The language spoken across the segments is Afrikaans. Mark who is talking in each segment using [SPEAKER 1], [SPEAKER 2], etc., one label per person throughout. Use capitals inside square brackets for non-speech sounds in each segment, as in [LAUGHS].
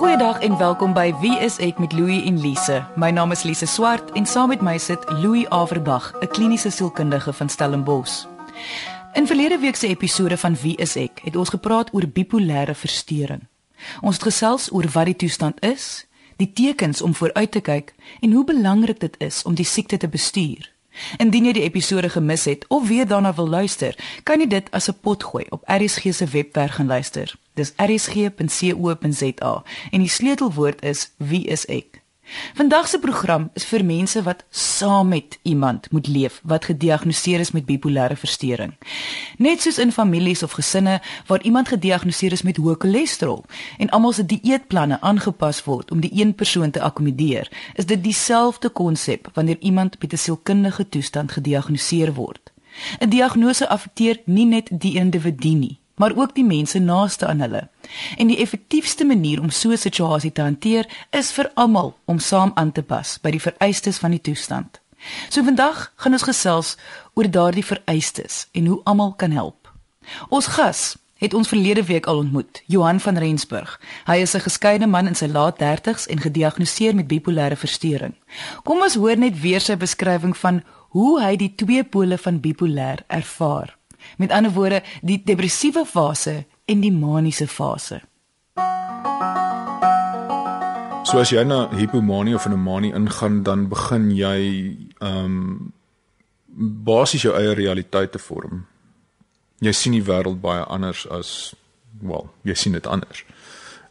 [SPEAKER 1] Goeiedag en welkom by Wie is ek met Louie en Lise. My naam is Lise Swart en saam met my sit Louie Averbag, 'n kliniese sielkundige van Stellenbosch. In verlede week se episode van Wie is ek, het ons gepraat oor bipolêre verstoring. Ons het gesels oor wat die toestand is, die tekens om vooruit te kyk en hoe belangrik dit is om die siekte te bestuur. Indien jy die episode gemis het of weer daarna wil luister, kan jy dit as 'n pot gooi op RSG se webwerf gaan luister. Dis rsg.co.za en die sleutelwoord is wie is ek? Vandag se program is vir mense wat saam met iemand moet leef wat gediagnoseer is met bipolêre verstoring. Net soos in families of gesinne waar iemand gediagnoseer is met hoë cholesterol en almal se dieetplanne aangepas word om die een persoon te akkommodeer, is dit dieselfde konsep wanneer iemand met 'n sielkundige toestand gediagnoseer word. 'n Diagnose affekteer nie net die individu nie, maar ook die mense naaste aan hulle. En die effektiefste manier om so 'n situasie te hanteer is vir almal om saam aan te pas by die vereistes van die toestand. So vandag gaan ons gesels oor daardie vereistes en hoe almal kan help. Ons gas het ons verlede week al ontmoet, Johan van Rensburg. Hy is 'n geskeide man in sy laat 30's en gediagnoseer met bipolêre verstoring. Kom ons hoor net weer sy beskrywing van hoe hy die twee pole van bipolêr ervaar. Met ander woorde, die depressiewe fase en die maniese fase.
[SPEAKER 2] So as jy na hipomanie of 'n manie ingaan, dan begin jy ehm um, basies jou eie realiteit te vorm. Jy sien die wêreld baie anders as wel, jy sien dit anders.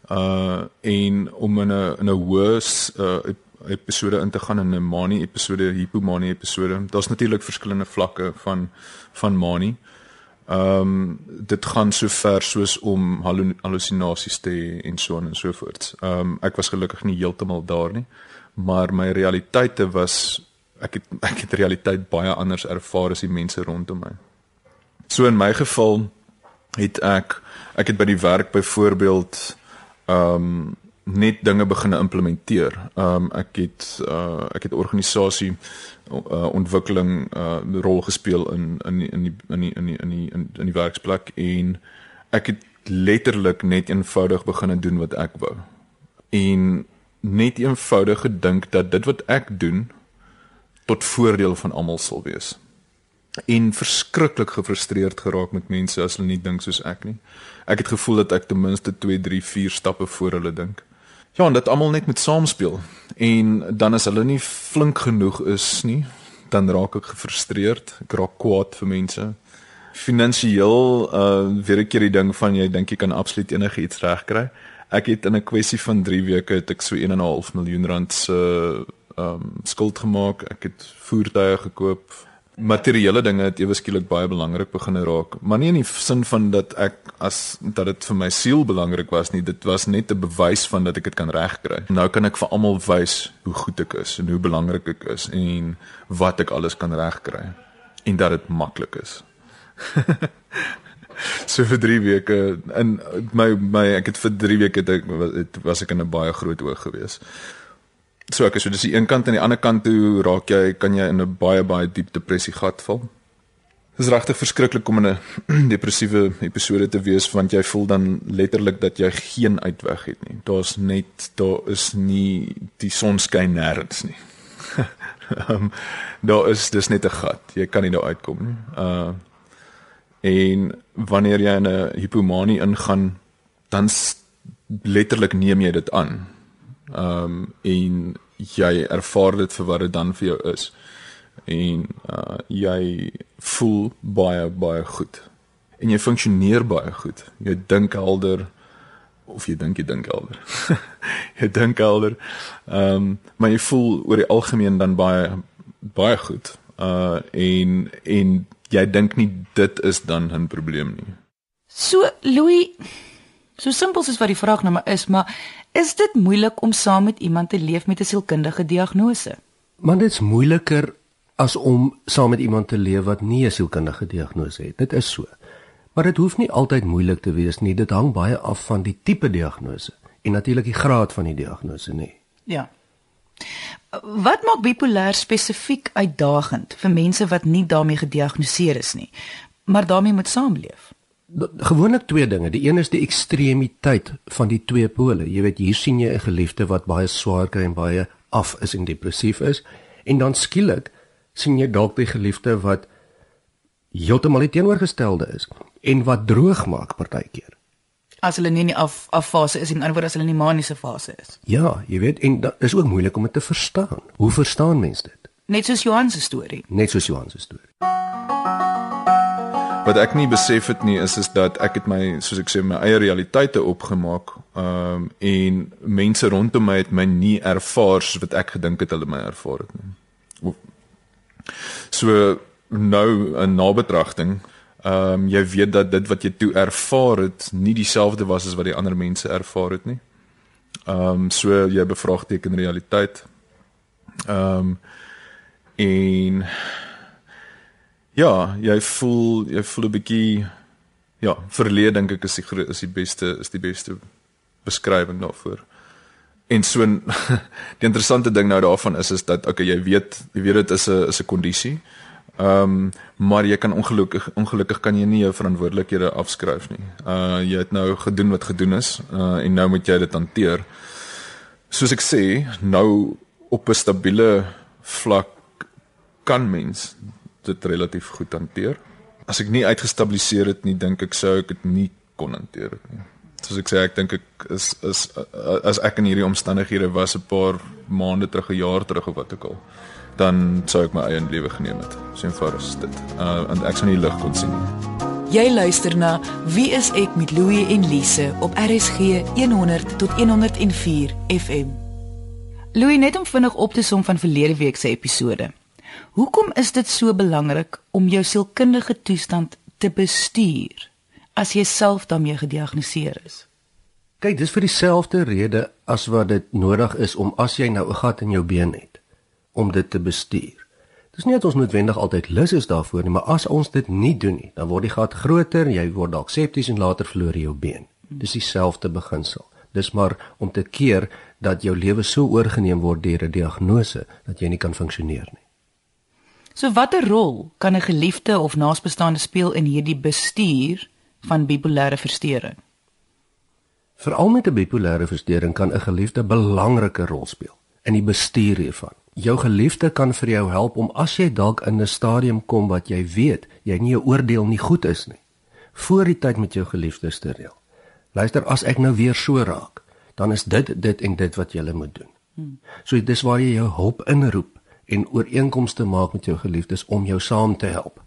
[SPEAKER 2] Uh en om in 'n in 'n hoë uh, episode in te gaan in 'n manie episode, hipomanie episode. Daar's natuurlik verskillende vlakke van van manie. Ehm um, dit gaan so ver soos om hallusinasies te hê en so en so voort. Ehm um, ek was gelukkig nie heeltemal daar nie, maar my realiteite was ek het [LAUGHS] ek het realiteit baie anders ervaar as die mense rondom my. So in my geval het ek ek het by die werk byvoorbeeld ehm um, net dinge begin implementeer. Ehm um, ek het uh ek het organisasie uh, ontwikkeling uh rol gespeel in in in die in die in die in die in, in die werksplek en ek het letterlik net eenvoudig begin doen wat ek wou. En net eenvoudig gedink dat dit wat ek doen tot voordeel van almal sal wees. En verskriklik gefrustreerd geraak met mense as hulle nie dink soos ek nie. Ek het gevoel dat ek ten minste 2, 3, 4 stappe voor hulle dink. Ja, en dat almal net moet saamspeel. En dan as hulle nie flink genoeg is nie, dan raak ek gefrustreerd. Ek raak kwaad vir mense. Finansieel uh weer 'n keer die ding van jy dink jy kan absoluut enigiets regkry. Ek het in 'n kwessie van 3 weke het ek so 1.5 miljoen rand se uh, um skuld gemaak. Ek het voertuie gekoop, materiële dinge het ewe skielik baie belangrik begin raak, maar nie in die sin van dat ek as dat dit vir my siel belangrik was nie, dit was net 'n bewys van dat ek dit kan regkry. Nou kan ek vir almal wys hoe goed ek is en hoe belangrik ek is en wat ek alles kan regkry en dat dit maklik is. [LAUGHS] so vir 3 weke in my my ek het vir 3 weke dit was ek in 'n baie groot oog geweest. So ek so dis die een kant en die ander kant toe raak jy kan jy in 'n baie baie diep depressie gat val. Dit is regtig verskriklik om in 'n [CLEARS THROAT] depressiewe episode te wees want jy voel dan letterlik dat jy geen uitweg het nie. Daar's net daar is nie die son skyn nêrens nie. um, [LAUGHS] daar is dis net 'n gat. Jy kan nie daar uitkom nie. Uh en wanneer jy in 'n hipomanie ingaan dan letterlik neem jy dit aan Ehm um, en jy ervaar dit vir wat dit dan vir jou is. En uh jy voel baie baie goed. En jy funksioneer baie goed. Jy dink helder of jy dink jy dink helder. [LAUGHS] jy dink helder. Ehm um, maar jy voel oor die algemeen dan baie baie goed. Uh en en jy dink nie dit is dan 'n probleem nie.
[SPEAKER 1] So Louis So simpel soos wat die vraag nou maar is, maar is dit moeilik om saam met iemand te leef met 'n sielkundige diagnose?
[SPEAKER 3] Maar dit's moeiliker as om saam met iemand te leef wat nie 'n sielkundige diagnose het. Dit is so. Maar dit hoef nie altyd moeilik te wees nie. Dit hang baie af van die tipe diagnose en natuurlik die graad van die diagnose nie.
[SPEAKER 1] Ja. Wat maak bipolêr spesifiek uitdagend vir mense wat nie daarmee gediagnoseer is nie, maar daarmee moet saamleef?
[SPEAKER 3] Gewoonlik twee dinge. Die een is die ekstremiteit van die twee pole. Jy weet hier sien jy 'n geliefde wat baie swaar kry en baie af is en depressief is en dan skielik sien jy dalk die geliefde wat heeltemal die teenoorgestelde is en wat droog maak partykeer.
[SPEAKER 1] As hulle nie in die af affase is en anderwoorde as hulle in die maniese fase is.
[SPEAKER 3] Ja, jy weet en dit is ook moeilik om dit te verstaan. Hoe verstaan mense dit?
[SPEAKER 1] Net soos Johan se storie.
[SPEAKER 3] Net soos Johan se storie.
[SPEAKER 2] Wat ek nie besef het nie is is dat ek het my soos ek sê my eie realiteite opgemaak um en mense rondom my het my nie ervaar soos wat ek gedink het hulle my ervaar het nie. So nou 'n nabetragting ehm um, jy weet dat dit wat jy toe ervaar het nie dieselfde was as wat die ander mense ervaar het nie. Ehm um, so jy bevraagteken realiteit. Ehm um, en ja, jy voel jy voel 'n bietjie ja, verleë dink ek is die is die beste is die beste beskrywing daarvoor. En so [LAUGHS] die interessante ding nou daarvan is is dat okay, jy weet jy weet dit is 'n is 'n kondisie. Ehm um, maar jy kan ongelukkig ongelukkig kan jy nie jou verantwoordelikhede afskryf nie. Uh jy het nou gedoen wat gedoen is uh en nou moet jy dit hanteer. Soos ek sê, nou op 'n stabiele vlak kan mens dit relatief goed hanteer. As ek nie uitgestabiliseer het nie, dink ek sou ek dit nie kon hanteer nie. Soos ek sê, ek dink ek is is as ek in hierdie omstandighede was 'n paar maande terug, 'n jaar terug of wat ook al dan sou ek my eie lewe geneem het. So eenvoudig is dit. Uh en ek sou nie lig kon sien nie.
[SPEAKER 1] Jy luister na Wie is ek met Louie en Lise op RSG 100 tot 104 FM. Louie net om vinnig op te som van verlede week se episode. Hoekom is dit so belangrik om jou sielkundige toestand te bestuur as jy self daarmee gediagnoseer is?
[SPEAKER 3] Kyk, dis vir dieselfde rede as wat dit nodig is om as jy nou 'n gat in jou been het om dit te bestuur. Dis nie dat ons noodwendig altyd lus is daarvoor nie, maar as ons dit nie doen nie, dan word die gat groter jy word dalk septies en later verloor jy jou been. Dis dieselfde beginsel. Dis maar om te keer dat jou lewe so oorgeneem word deur 'n diagnose dat jy nie kan funksioneer nie.
[SPEAKER 1] So watter rol kan 'n geliefde of naasbestaande speel in hierdie bestuur van bipolêre verstoring?
[SPEAKER 3] Veral met 'n bipolêre verstoring kan 'n geliefde 'n belangrike rol speel in die bestuur hiervan jou geliefde kan vir jou help om as jy dalk in 'n stadium kom wat jy weet jy nie 'n oordeel nie goed is nie voor die tyd met jou geliefdes te reël. Luister, as ek nou weer so raak, dan is dit dit en dit wat jy moet doen. Hmm. So dis waar jy jou hulp inroep en ooreenkomste maak met jou geliefdes om jou saam te help.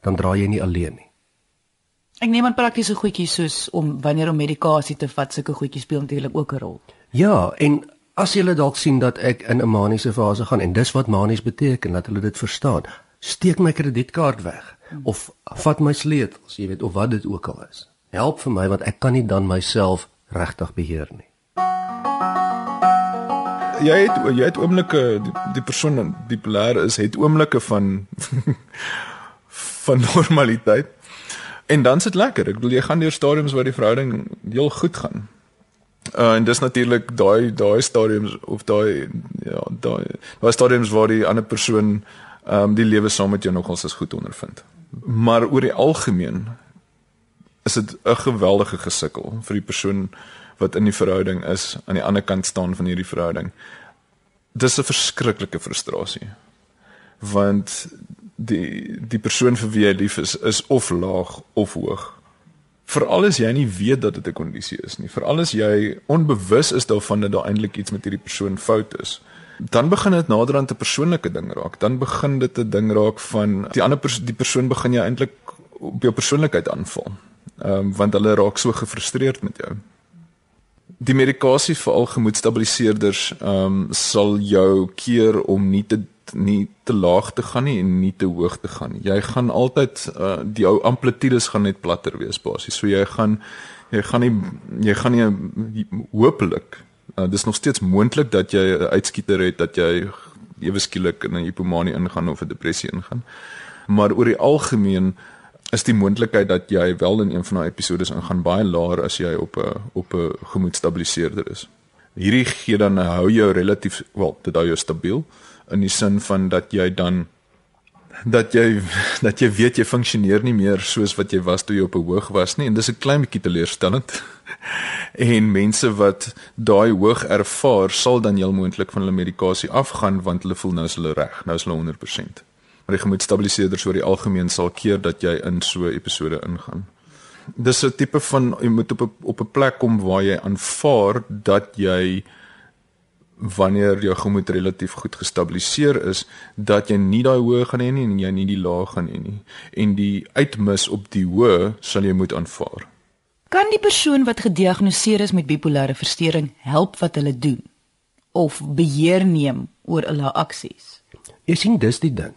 [SPEAKER 3] Dan dra jy nie alleen nie.
[SPEAKER 1] Ek neem aan praktiese goedjies soos om wanneer om medikasie te vat, sulke goedjies speel natuurlik ook 'n rol.
[SPEAKER 3] Ja, en As jy dalk sien dat ek in 'n maniese fase gaan en dis wat manies beteken dat hulle dit verstaan, steek my kredietkaart weg of vat my sleutels, jy weet of wat dit ook al is. Help vir my want ek kan nie dan myself regtig beheer nie.
[SPEAKER 2] Jy het jy het oomblikke die, die persoon bipolêr is het oomblikke van [LAUGHS] van normaliteit. En dan is dit lekker. Ek bedoel jy gaan deur stadiums waar die verhouding heel goed gaan. Uh, en dis natuurlik daai daai stadiums of daai ja, daai daai stadiums waar die ander persoon ehm um, die lewe saam met jou nogals as goed ondervind. Maar oor die algemeen is dit 'n geweldige gesukkel vir die persoon wat in die verhouding is aan die ander kant staan van hierdie verhouding. Dis 'n verskriklike frustrasie. Want die die persoon vir wie jy lief is is of laag of hoog veral as jy nie weet dat dit 'n kondisie is nie, veral as jy onbewus is daarvan dat daar eintlik iets met hierdie persoon fout is, dan begin dit nader aan 'n persoonlike ding raak. Dan begin dit 'n ding raak van die ander pers die persoon begin jy eintlik op jou persoonlikheid aanval. Ehm um, want hulle raak so gefrustreerd met jou. Die medikasie vir al gemoedstabiliseerders ehm um, sal jou keer om nie te nie te laag te gaan nie en nie te hoog te gaan nie. Jy gaan altyd uh, die ou amplitudes gaan net platter wees basies. So jy gaan jy gaan nie jy gaan nie hopelik uh, dis nog steeds moontlik dat jy 'n uitskieter het dat jy ewe skielik in 'n hipomanie ingaan of 'n depressie ingaan. Maar oor die algemeen is die moontlikheid dat jy wel in een van daai episodes ingaan baie laer as jy op 'n op 'n gemoedstabiliseerder is. Hierdie gee dan hou jou relatief wel dit hou jou stabiel in die sin van dat jy dan dat jy dat jy weet jy funksioneer nie meer soos wat jy was toe jy op 'n hoog was nie en dis 'n klein bietjie teleurstellend. [LAUGHS] en mense wat daai hoog ervaar sal dan heel moontlik van hulle medikasie afgaan want hulle voel nou is hulle reg, nou is hulle 100%. Maar die gemoedstabiliseerders oor die algemeen sal keer dat jy in so 'n episode ingaan. Dis 'n tipe van jy moet op 'n op 'n plek kom waar jy aanvaar dat jy wanneer jou gemoed relatief goed gestabiliseer is dat jy nie daai hoë gaan hê nie en jy nie die lae gaan hê nie en die uitmis op die hoë sal jy moet aanvaar.
[SPEAKER 1] Kan die persoon wat gediagnoseer is met bipolêre verstoring help wat hulle doen of beheer neem oor hulle aksies?
[SPEAKER 3] Jy sien dis die ding.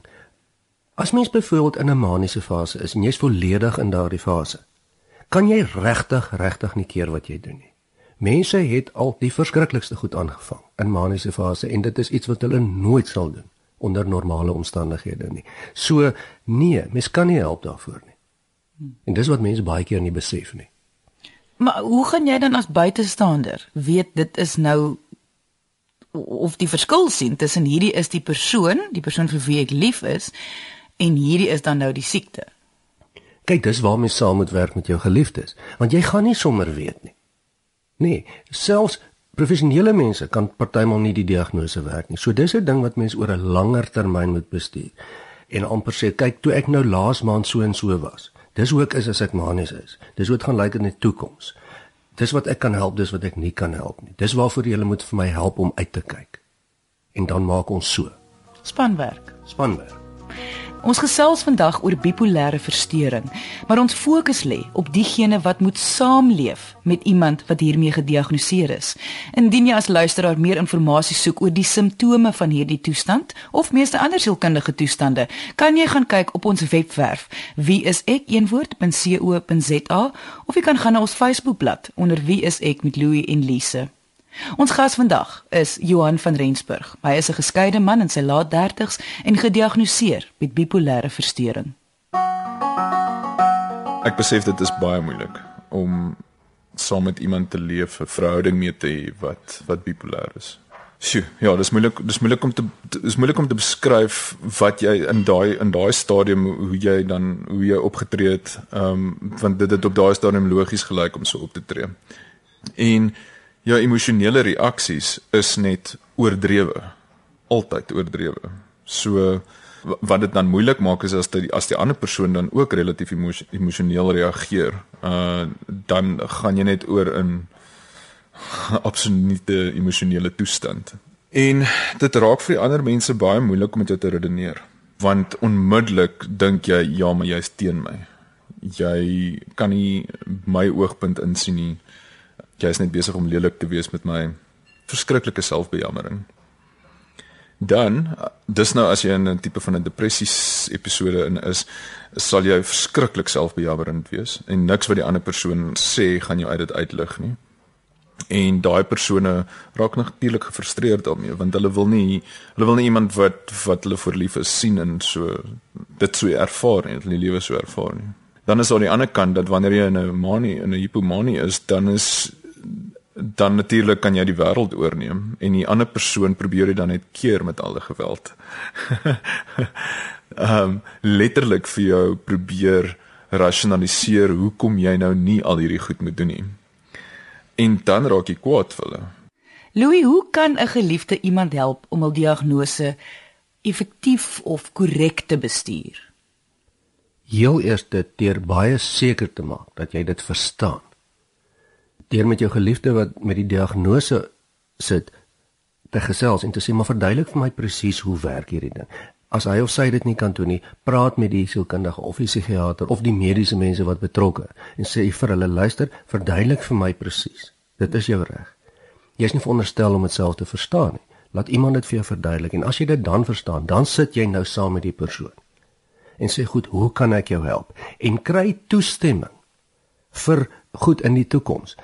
[SPEAKER 3] As mens byvoorbeeld in 'n maniese fase is en jy's volledig in daardie fase, kan jy regtig regtig nie keer wat jy doen nie. Mense het al die verskriklikste goed aangevang in maniese fase en dit is iets wat hulle nooit sal doen onder normale omstandighede nie. So nee, mens kan nie help daarvoor nie. En dis wat mense baie keer nie besef nie.
[SPEAKER 1] Maar hoe gaan jy dan as buitestander weet dit is nou of die verskil sien tussen hierdie is die persoon, die persoon vir wie ek lief is en hierdie is dan nou die siekte?
[SPEAKER 3] Kyk, dis waar mens saam moet werk met jou geliefdes, want jy gaan nie sommer weet nie. Nee, selfs professionele mense kan partymal nie die diagnose werk nie. So dis 'n ding wat mens oor 'n langer termyn moet bestuur. En amper sê, kyk, toe ek nou laas maand so en so was. Dis hoe ek is as ek manies is. Dis hoe dit gaan lyk in die toekoms. Dis wat ek kan help, dis wat ek nie kan help nie. Dis waarvoor jy moet vir my help om uit te kyk. En dan maak ons so.
[SPEAKER 1] Spanwerk.
[SPEAKER 3] Spanwerk.
[SPEAKER 1] Ons gesels vandag oor bipolêre verstoring, maar ons fokus lê op diegene wat moet saamleef met iemand wat hiermee gediagnoseer is. Indien jy as luisteraar meer inligting soek oor die simptome van hierdie toestand of meeste ander sielkundige toestande, kan jy gaan kyk op ons webwerf wieisek.co.za of jy kan gaan na ons Facebookblad onder wie is ek met Louie en Lise. Ons gas vandag is Johan van Rensburg. Hy is 'n geskeide man in sy laat 30's en gediagnoseer met bipolêre verstoring.
[SPEAKER 2] Ek besef dit is baie moeilik om saam met iemand te leef, 'n verhouding mee te hê wat wat bipolêr is. Sjoe, ja, dis moeilik, dis moeilik om te dis moeilik om te beskryf wat jy in daai in daai stadium hoe jy dan hoe jy opgetree het, ehm um, want dit het op daai stadium logies gelyk om so op te tree. En jou emosionele reaksies is net oordrewe. Altyd oordrewe. So wat dit dan moeilik maak is as die as die ander persoon dan ook relatief emosioneel reageer, uh dan gaan jy net oor in [LAUGHS] absolute emosionele toestand. En dit raak vir die ander mense baie moeilik om met jou te redeneer, want onmiddellik dink jy ja, maar jy's teen my. Jy kan nie my oogpunt insien nie jy is net besig om lelik te wees met my verskriklike selfbejammering. Dan dis nou as jy in 'n tipe van 'n depressie episode in is, sal jy verskriklik selfbejammerend wees en niks wat die ander persoon sê gaan jou uit dit uitlig nie. En daai persone raak natuurlik gefrustreerd daarmee want hulle wil nie hulle wil nie iemand wat wat hulle voor lief is sien en so dit so ervaar nie, hulle lewe so ervaar nie. Dan is daar die ander kant dat wanneer jy in 'n manie in 'n hipomanie is, dan is dan natuurlik kan jy die wêreld oorneem en die ander persoon probeer jy dan net keer met alle geweld. [LAUGHS] Ehm um, letterlik vir jou probeer rasionaliseer hoekom jy nou nie al hierdie goed moet doen nie. En dan raak jy kwaad vir hulle.
[SPEAKER 1] Louis, hoe kan 'n geliefde iemand help om 'n diagnose effektief of korrek te bestuur?
[SPEAKER 3] Heel eers dit deur baie seker te maak dat jy dit verstaan deur met jou geliefde wat met die diagnose sit te gesels en te sê maar verduidelik vir my presies hoe werk hierdie ding. As hy of sy dit nie kan doen nie, praat met die sielkundige of die psigiater of die mediese mense wat betrokke en sê vir hulle luister, verduidelik vir my presies. Dit is jou reg. Jy is nie veronderstel om dit self te verstaan nie. Laat iemand dit vir jou verduidelik en as jy dit dan verstaan, dan sit jy nou saam met die persoon en sê goed, hoe kan ek jou help? En kry toestemming vir goed in die toekoms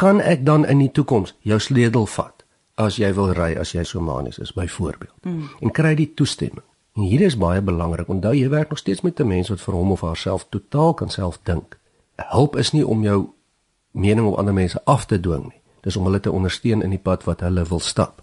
[SPEAKER 3] kan ek dan in die toekoms jou sleutel vat as jy wil ry as jy so manies is byvoorbeeld mm. en kry die toestemming? En hier is baie belangrik onthou jy werk nog steeds met 'n mens wat vir hom of haarself totaal kan self dink. Hulp is nie om jou mening op ander mense af te dwing nie. Dis om hulle te ondersteun in die pad wat hulle wil stap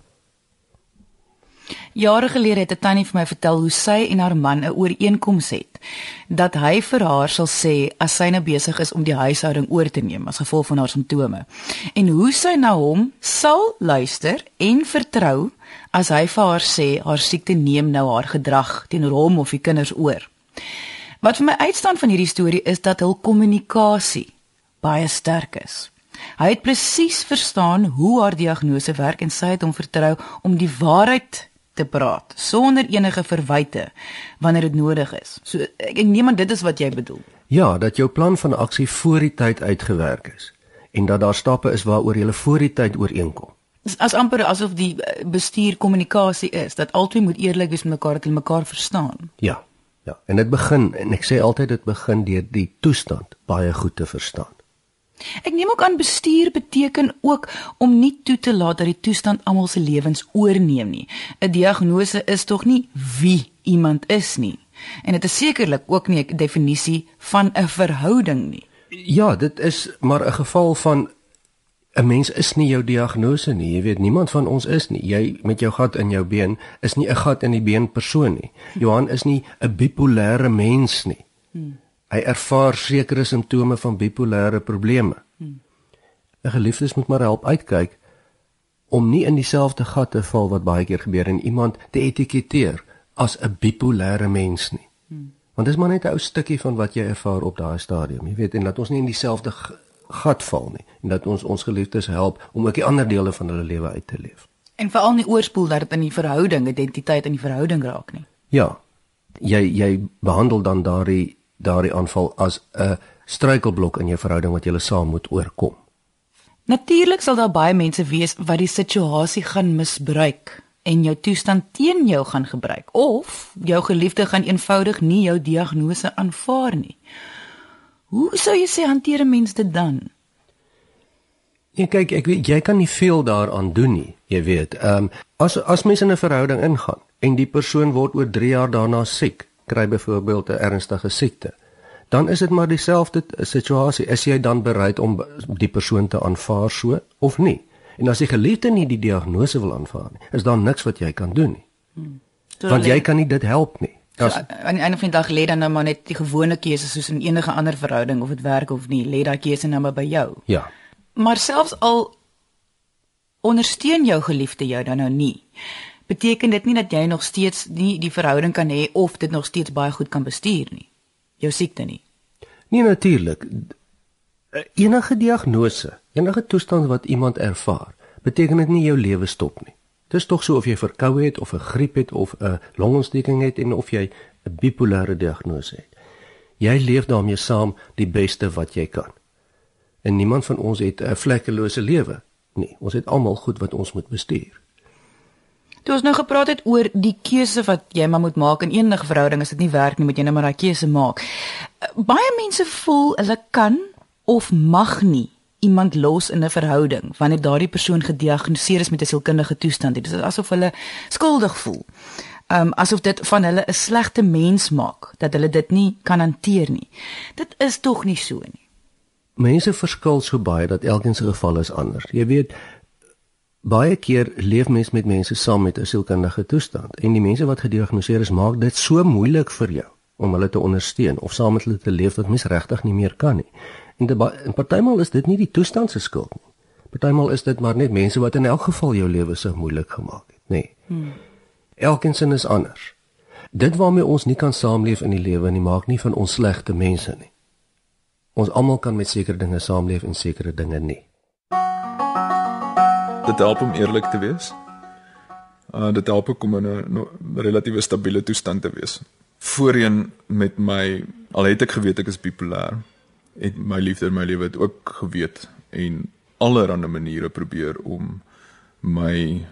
[SPEAKER 1] Jare gelede het 'n tannie vir my vertel hoe sy en haar man 'n ooreenkoms het dat hy vir haar sal sê as sy nou besig is om die huishouding oor te neem as gevolg van haar simptome en hoe sy na hom sal luister en vertrou as hy vir haar sê haar siekte neem nou haar gedrag teenoor hom of die kinders oor. Wat vir my uitstaan van hierdie storie is dat hul kommunikasie baie sterk is. Hy het presies verstaan hoe haar diagnose werk en sy het hom vertrou om die waarheid te praat sonder enige verwyte wanneer dit nodig is. So ek neem aan dit is wat jy bedoel.
[SPEAKER 3] Ja, dat jou plan van aksie voor die tyd uitgewerk is en dat daar stappe is waaroor jy voor die tyd ooreenkom.
[SPEAKER 1] As amper asof die eh, bestuur kommunikasie is dat albei moet eerlik wees met mekaar dat hulle mekaar verstaan.
[SPEAKER 3] Ja. Ja, en dit begin en ek sê altyd dit begin deur die toestand baie goed te verstaan.
[SPEAKER 1] Ek neem ook aan bestuur beteken ook om nie toe te laat dat die toestand almal se lewens oorneem nie. 'n Diagnose is tog nie wie iemand is nie. En dit is sekerlik ook nie 'n definisie van 'n verhouding nie.
[SPEAKER 3] Ja, dit is maar 'n geval van 'n mens is nie jou diagnose nie. Jy weet niemand van ons is nie. Jy met jou gat in jou been is nie 'n gat in die been persoon nie. Johan is nie 'n bipolêre mens nie. Hmm. Hy ervaar sekere simptome van bipolêre probleme. Hmm. 'n Geliefdes moet maar help uitkyk om nie in dieselfde gat te val wat baie keer gebeur en iemand te etiketeer as 'n bipolêre mens nie. Hmm. Want dit is maar net 'n ou stukkie van wat jy ervaar op daai stadium. Jy weet en dat ons nie in dieselfde gat val nie en dat ons ons geliefdes help om ook die ander dele van hulle lewe uit te leef.
[SPEAKER 1] En veral nie oorspoel dat dit in die verhouding, identiteit in die verhouding raak nie.
[SPEAKER 3] Ja. Jy jy behandel dan daardie daardie aanval as 'n struikelblok in jou verhouding wat jy saam moet oorkom.
[SPEAKER 1] Natuurlik sal daar baie mense wees wat die situasie gaan misbruik en jou toestand teen jou gaan gebruik of jou geliefde gaan eenvoudig nie jou diagnose aanvaar nie. Hoe sou jy sê hanteer 'n mens dit dan?
[SPEAKER 3] Ja kyk, ek weet jy kan nie veel daaraan doen nie, jy weet. Ehm um, as as mens in 'n verhouding ingaan en die persoon word oor 3 jaar daarna siek, kry byvoorbeeld 'n ernstige siekte, dan is dit maar dieselfde situasie. Is jy dan bereid om die persoon te aanvaar so of nie? En as die geliefde nie die diagnose wil aanvaar nie, is daar niks wat jy kan doen nie. Hmm. Want jy kan nie dit help nie.
[SPEAKER 1] As so, aan die einde van die dag lê dan nou maar net die gewone keuse soos in enige ander verhouding of dit werk of nie, lê daai keuse nou maar by jou.
[SPEAKER 3] Ja.
[SPEAKER 1] Maar selfs al ondersteun jou geliefde jou dan nou nie beteken dit nie dat jy nog steeds nie die verhouding kan hê of dit nog steeds baie goed kan bestuur nie. Jou siekte nie.
[SPEAKER 3] Nee natuurlik. Enige diagnose, enige toestand wat iemand ervaar, beteken dit nie jou lewe stop nie. Dit is tog so of jy verkoue het of 'n griep het of 'n longontsteking het en of jy 'n bipolêre diagnose het. Jy leef daarmee saam die beste wat jy kan. En niemand van ons het 'n vlekkelose lewe nie. Ons het almal goed wat ons moet bestuur.
[SPEAKER 1] Toe ons nou gepraat het oor die keuse wat jy maar moet maak in enige verhouding as dit nie werk nie, moet jy nou maar daai keuse maak. Baie mense voel hulle kan of mag nie iemand los in 'n verhouding wanneer daardie persoon gediagnoseer is met 'n sielkundige toestand. Dit is asof hulle skuldig voel. Um asof dit van hulle 'n slegte mens maak dat hulle dit nie kan hanteer nie. Dit is tog nie so nie.
[SPEAKER 3] Mense verskil so baie dat elkeen se geval is anders. Jy weet, baie keer leef mens met mense saam met 'n sielkundige toestand en die mense wat gediagnoseer is maak dit so moeilik vir jou om hulle te ondersteun of saam met hulle te leef dat mens regtig nie meer kan nie. En, en partymal is dit nie die toestand se skuld nie. Partymal is dit maar net mense wat in elk geval jou lewe so moeilik gemaak het, nê. Nee. Hmm. Elkeen sin is anders. Dit waarmee ons nie kan saamleef in die lewe nie maak nie van ons slegte mense nie. Ons almal kan met sekere dinge saamleef en sekere dinge nie
[SPEAKER 2] dit help om eerlik te wees. Uh dit help om in 'n relatiewe stabiele toestand te wees. Voorheen met my al het ek geweet ek is bipolêr, het my liefde in my lewe het ook geweet en allerlei maniere probeer om my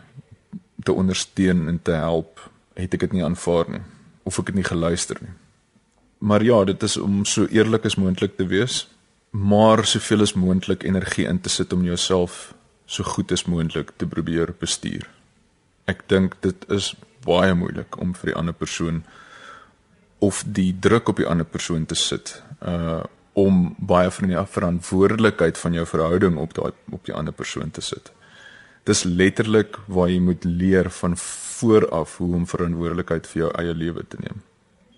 [SPEAKER 2] te ondersteun en te help, het ek dit nie aanvaar nie of ek het nie geluister nie. Maar ja, dit is om so eerlik as moontlik te wees, maar soveel as moontlik energie in te sit om jouself so goed as moontlik te probeer bestuur. Ek dink dit is baie moeilik om vir die ander persoon of die druk op die ander persoon te sit uh om baie van die verantwoordelikheid van jou verhouding op daai op die ander persoon te sit. Dis letterlik waar jy moet leer van vooraf hoe om verantwoordelikheid vir jou eie lewe te neem.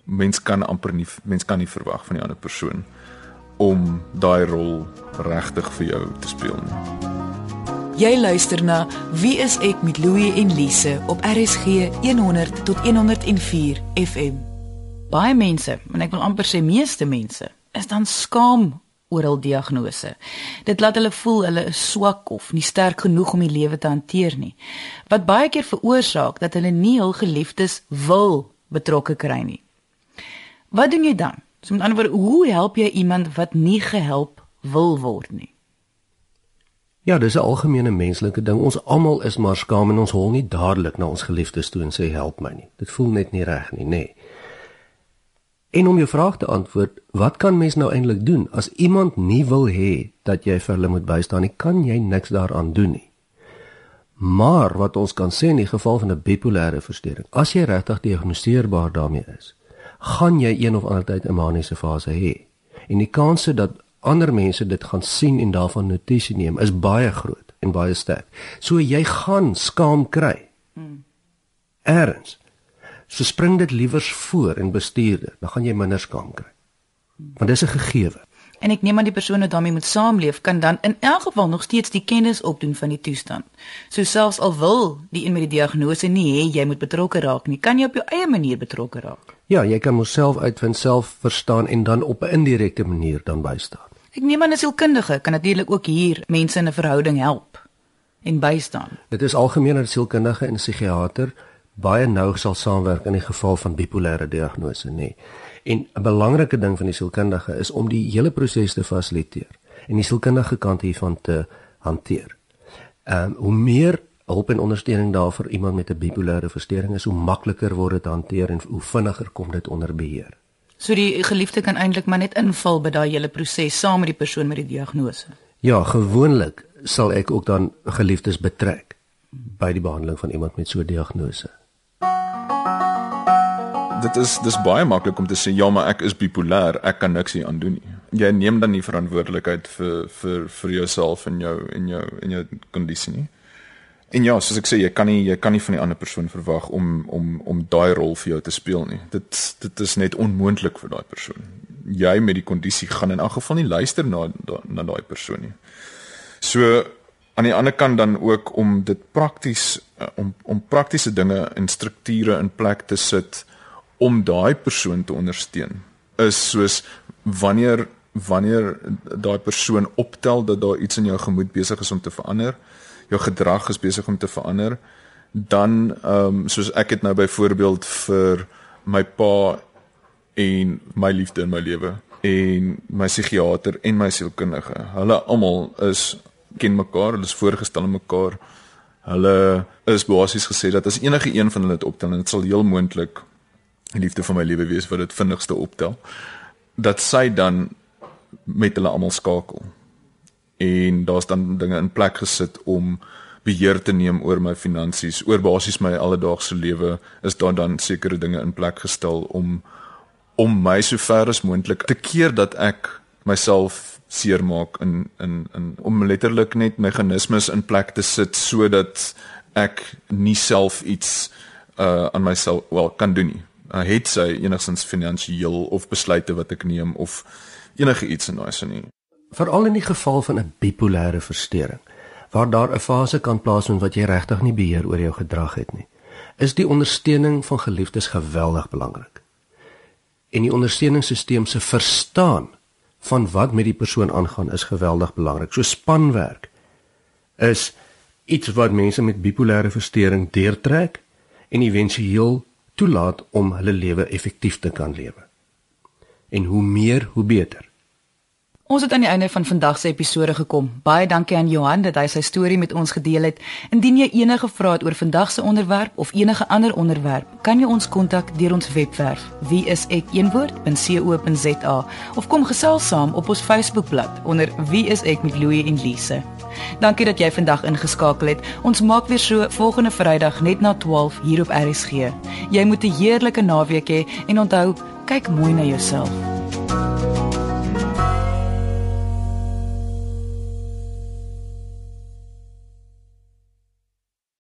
[SPEAKER 2] Mens kan amper nie mens kan nie verwag van die ander persoon om daai rol regtig vir jou te speel nie.
[SPEAKER 1] Jy luister na Wie is ek met Louie en Lise op RSG 100 tot 104 FM. Baie mense, en ek wil amper sê meeste mense, is dan skaam oor hul diagnose. Dit laat hulle voel hulle is swak of nie sterk genoeg om die lewe te hanteer nie. Wat baie keer veroorsaak dat hulle nie hul geliefdes wil betrokke kry nie. Wat doen jy dan? So met ander woorde, hoe help jy iemand wat nie gehelp wil word nie?
[SPEAKER 3] Ja, dis 'n algemene menslike ding. Ons almal is maar skaam en ons hol nie dadelik na ons geliefdes toe en sê help my nie. Dit voel net nie reg nie, nê. Nee. En om jou vraag te antwoord, wat kan mens nou eintlik doen as iemand nie wil hê dat jy vir hulle moet bystaan nie? Kan jy niks daaraan doen nie. Maar wat ons kan sê in die geval van 'n bipolêre verstoring, as jy regtig diagnoseerbaar daarmee is, gaan jy een of ander tyd 'n maniese fase hê. En die kanse dat ander mense dit gaan sien en daarvan notisie neem is baie groot en baie sterk. So jy gaan skaam kry. Hmm. Erns. So spring dit liewers voor en bestuur dit, dan gaan jy minder skaam kry. Want dis 'n gegewe.
[SPEAKER 1] En ek neem aan die persoon wat daarmee moet saamleef kan dan in elk geval nog steeds die kennis opdoen van die toestand. So selfs al wil die een met die diagnose nie hê jy moet betrokke raak nie, kan jy op jou eie manier betrokke raak.
[SPEAKER 3] Ja, jy kan jouself uitvind, self verstaan en dan op 'n indirekte manier dan bystaan.
[SPEAKER 1] Ek neem aan 'n sielkundige kan natuurlik ook hier mense in 'n verhouding help en bystaan.
[SPEAKER 3] Dit is algemeen dat sielkundige en psigiater baie nou sal saamwerk in die geval van bipolêre diagnose, nê. Nee. En 'n belangrike ding van die sielkundige is om die hele proses te fasiliteer en die sielkundige kant hiervan te hanteer. Ehm um, hoe meer hulp en ondersteuning daar vir iemand met 'n bipolêre verstoring is, hoe makliker word dit hanteer en hoe vinniger kom dit onder beheer.
[SPEAKER 1] So die geliefde kan eintlik maar net inval by daai hele proses saam met die persoon met die diagnose.
[SPEAKER 3] Ja, gewoonlik sal ek ook dan geliefdes betrek by die behandeling van iemand met so 'n diagnose
[SPEAKER 2] dit is dis baie maklik om te sê ja, maar ek is bipolêr, ek kan niks hier aan doen nie. Jy neem dan nie verantwoordelikheid vir vir vir jouself en jou en jou en jou kondisie nie. En ja, soos ek sê, jy kan nie jy kan nie van die ander persoon verwag om om om daai rol vir jou te speel nie. Dit dit is net onmoontlik vir daai persoon. Jy met die kondisie gaan in elk geval nie luister na na daai persoon nie. So aan die ander kant dan ook om dit prakties eh, om om praktiese dinge en strukture in plek te sit om daai persoon te ondersteun is soos wanneer wanneer daai persoon optel dat daar iets in jou gemoed besig is om te verander, jou gedrag is besig om te verander, dan ehm um, soos ek het nou byvoorbeeld vir my pa en my liefde in my lewe en my psigiater en my sielkundige. Hulle almal is ken mekaar, hulle is voorgestel aan mekaar. Hulle is basies gesê dat as enige een van hulle dit optel en dit sal heel moontlik die liefde van my lewe wees wat dit vinnigste optel dat sy dan met hulle almal skakel en daar's dan dinge in plek gesit om beheer te neem oor my finansies oor basies my alledaagse lewe is daar dan sekere dinge in plek gestel om om my so ver as moontlik te keer dat ek myself seermaak in in in om letterlik net meganismes in plek te sit sodat ek nie self iets uh aan myself wel kan doen nie uh, het sy enigstens finansiëel of besluite wat ek neem of enige iets in daai sin nie.
[SPEAKER 3] Veral in die geval van 'n bipolêre verstoring waar daar 'n fase kan plaasvind wat jy regtig nie beheer oor jou gedrag het nie, is die ondersteuning van geliefdes geweldig belangrik. En die ondersteuningssisteem se verstaan van wat met die persoon aangaan is geweldig belangrik. So spanwerk is iets wat mense met bipolêre verstoring deurtrek en éventueel toelaat om hulle lewe effektief te kan lewe. En hoe meer, hoe beter.
[SPEAKER 1] Ons het aan die einde van vandag se episode gekom. Baie dankie aan Johan dat hy sy storie met ons gedeel het. Indien jy enige vrae het oor vandag se onderwerp of enige ander onderwerp, kan jy ons kontak deur ons webwerf wieisek1woord.co.za of kom gesels saam op ons Facebookblad onder Wie is ek met Louie en Lise. Dankie dat jy vandag ingeskakel het. Ons maak weer so volgende Vrydag net na 12 hier op RSG. Jy moet 'n heerlike naweek hê he, en onthou, kyk mooi na jouself.